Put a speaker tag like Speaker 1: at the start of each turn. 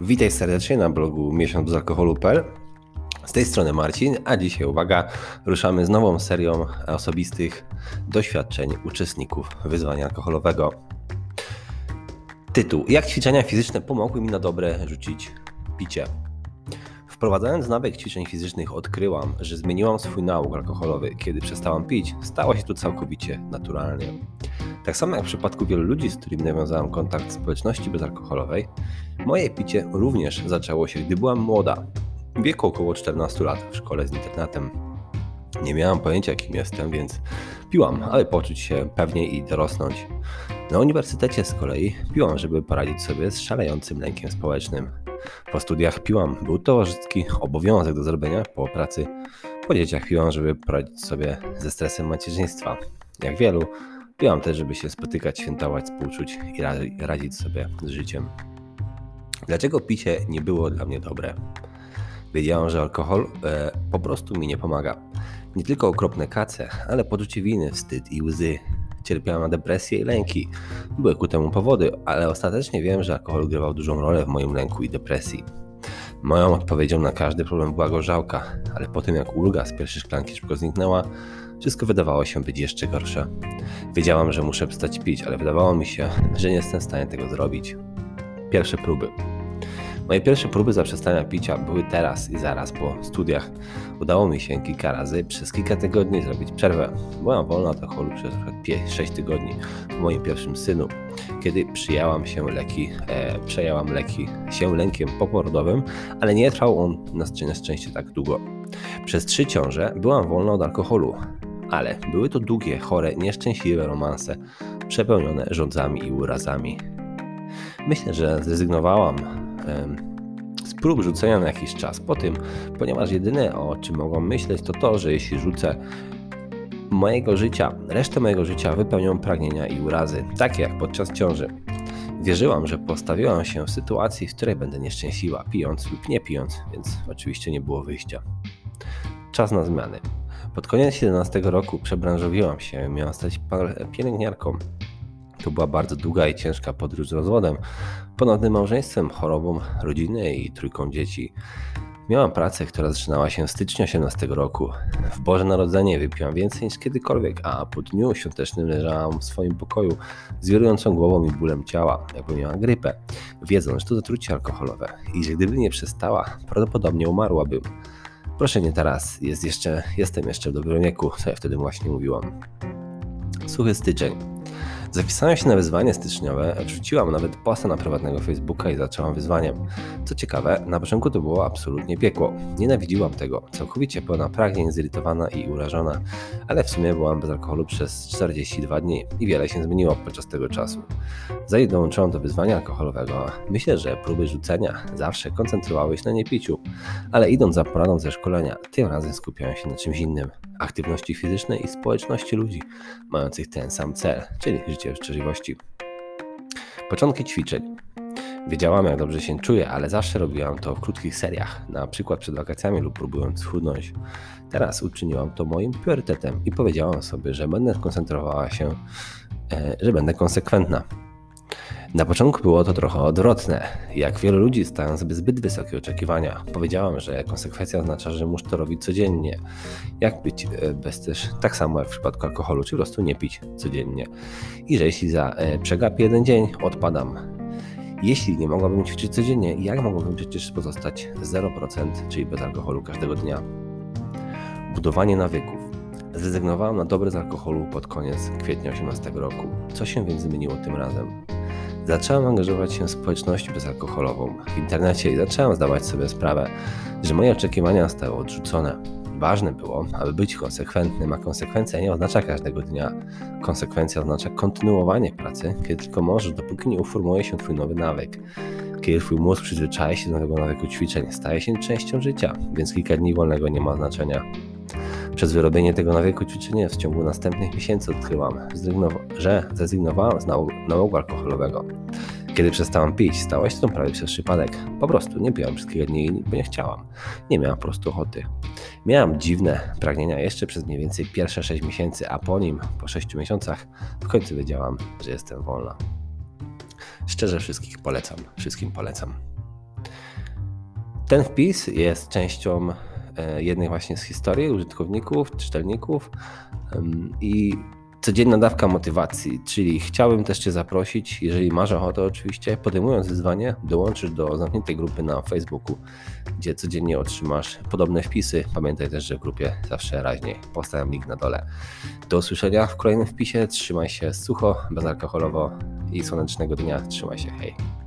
Speaker 1: Witaj serdecznie na blogu miesiąc bez alkoholu.pl. Z tej strony Marcin, a dzisiaj uwaga, ruszamy z nową serią osobistych doświadczeń uczestników wyzwania alkoholowego. Tytuł: Jak ćwiczenia fizyczne pomogły mi na dobre rzucić picie? Wprowadzając nawyk ćwiczeń fizycznych odkryłam, że zmieniłam swój nauk alkoholowy. Kiedy przestałam pić, stało się to całkowicie naturalnie. Tak samo jak w przypadku wielu ludzi, z którymi nawiązałam kontakt w społeczności bezalkoholowej, moje picie również zaczęło się, gdy byłam młoda, w wieku około 14 lat w szkole z internetem. Nie miałam pojęcia, kim jestem, więc piłam, aby poczuć się pewniej i dorosnąć. Na uniwersytecie z kolei piłam, żeby poradzić sobie z szalejącym lękiem społecznym. Po studiach piłam, był towarzyski obowiązek do zrobienia po pracy. Po dzieciach piłam, żeby poradzić sobie ze stresem macierzyństwa. Jak wielu, piłam też, żeby się spotykać, świętować, współczuć i radzić sobie z życiem. Dlaczego picie nie było dla mnie dobre? Wiedziałam, że alkohol e, po prostu mi nie pomaga. Nie tylko okropne kace, ale poczucie winy, wstyd i łzy. Cierpiałam na depresję i lęki. Były ku temu powody, ale ostatecznie wiem, że alkohol grywał dużą rolę w moim lęku i depresji. Moją odpowiedzią na każdy problem była gorzałka, ale po tym jak ulga z pierwszej szklanki szybko zniknęła, wszystko wydawało się być jeszcze gorsze. Wiedziałam, że muszę przestać pić, ale wydawało mi się, że nie jestem w stanie tego zrobić. Pierwsze próby. Moje pierwsze próby zaprzestania picia były teraz i zaraz po studiach. Udało mi się kilka razy przez kilka tygodni zrobić przerwę. Byłam wolna od alkoholu przez 6 tygodni w moim pierwszym synu, kiedy przyjęłam się leki, e, przejęłam leki się lękiem poporodowym, ale nie trwał on na szczęście tak długo. Przez trzy ciąże byłam wolna od alkoholu, ale były to długie, chore, nieszczęśliwe romanse, przepełnione rządzami i urazami. Myślę, że zrezygnowałam z prób rzucenia na jakiś czas po tym, ponieważ jedyne o czym mogłam myśleć to to, że jeśli rzucę mojego życia, resztę mojego życia wypełnią pragnienia i urazy, takie jak podczas ciąży. Wierzyłam, że postawiłam się w sytuacji, w której będę nieszczęśliwa, pijąc lub nie pijąc, więc oczywiście nie było wyjścia. Czas na zmiany. Pod koniec 17 roku przebranżowiłam się, miałam stać pielęgniarką. To była bardzo długa i ciężka podróż z rozwodem, ponownym małżeństwem, chorobą rodziny i trójką dzieci. Miałam pracę, która zaczynała się w styczniu 18 roku. W Boże Narodzenie wypiłam więcej niż kiedykolwiek, a po dniu świątecznym leżałam w swoim pokoju z wirującą głową i bólem ciała, jakby miała grypę, wiedząc, że to zatrucie alkoholowe i że gdyby nie przestała, prawdopodobnie umarłabym. Proszę nie teraz, jest jeszcze, jestem jeszcze w dobrym wieku, co ja wtedy właśnie mówiłam. Suchy styczeń. Zapisałem się na wyzwanie styczniowe, wrzuciłam nawet posta na prywatnego Facebooka i zaczęłam wyzwaniem. Co ciekawe, na początku to było absolutnie piekło. Nienawidziłam tego, całkowicie pełna pragnień, zirytowana i urażona, ale w sumie byłam bez alkoholu przez 42 dni i wiele się zmieniło podczas tego czasu. Zanim dołączyłam do wyzwania alkoholowego, myślę, że próby rzucenia zawsze koncentrowały się na niepiciu, ale idąc za poradą ze szkolenia, tym razem skupiałem się na czymś innym aktywności fizycznej i społeczności ludzi mających ten sam cel, czyli życie w szczęśliwości. Początki ćwiczeń. Wiedziałam, jak dobrze się czuję, ale zawsze robiłam to w krótkich seriach, na przykład przed wakacjami lub próbując schudnąć. Teraz uczyniłam to moim priorytetem i powiedziałam sobie, że będę koncentrowała się, e, że będę konsekwentna. Na początku było to trochę odwrotne. Jak wielu ludzi stają sobie zbyt wysokie oczekiwania. Powiedziałam, że konsekwencja oznacza, że muszę to robić codziennie. Jak być e, bez też, tak samo jak w przypadku alkoholu, czy po prostu nie pić codziennie. I że jeśli za, e, przegapię jeden dzień, odpadam. Jeśli nie mogłabym ćwiczyć codziennie, jak mogłabym przecież pozostać 0%, czyli bez alkoholu każdego dnia? Budowanie nawyków. Zrezygnowałem na dobre z alkoholu pod koniec kwietnia 2018 roku. Co się więc zmieniło tym razem? Zacząłem angażować się w społeczność bezalkoholową w internecie i zacząłem zdawać sobie sprawę, że moje oczekiwania zostały odrzucone. Ważne było, aby być konsekwentnym, a konsekwencja nie oznacza każdego dnia. Konsekwencja oznacza kontynuowanie pracy, kiedy tylko możesz, dopóki nie uformuje się Twój nowy nawyk. Kiedy Twój mózg przyzwyczaja się do nowego nawyku ćwiczeń, staje się częścią życia, więc kilka dni wolnego nie ma znaczenia. Przez wyrobienie tego nawyku ćwiczenia w ciągu następnych miesięcy odkryłam, że zrezygnowałam z nałogu alkoholowego. Kiedy przestałam pić, stało się to prawie przez przypadek. Po prostu nie piłam kilka dni, bo nie chciałam. Nie miałam po prostu ochoty. Miałam dziwne pragnienia jeszcze przez mniej więcej pierwsze 6 miesięcy, a po nim, po 6 miesiącach, w końcu wiedziałam, że jestem wolna. Szczerze wszystkich polecam, wszystkim polecam. Ten wpis jest częścią jednej właśnie z historii użytkowników, czytelników i codzienna dawka motywacji, czyli chciałbym też Cię zaprosić, jeżeli masz ochotę oczywiście, podejmując wyzwanie, dołączysz do zamkniętej grupy na Facebooku, gdzie codziennie otrzymasz podobne wpisy. Pamiętaj też, że w grupie zawsze raźniej. Postawiam link na dole. Do usłyszenia w kolejnym wpisie. Trzymaj się sucho, bezalkoholowo i słonecznego dnia. Trzymaj się. Hej.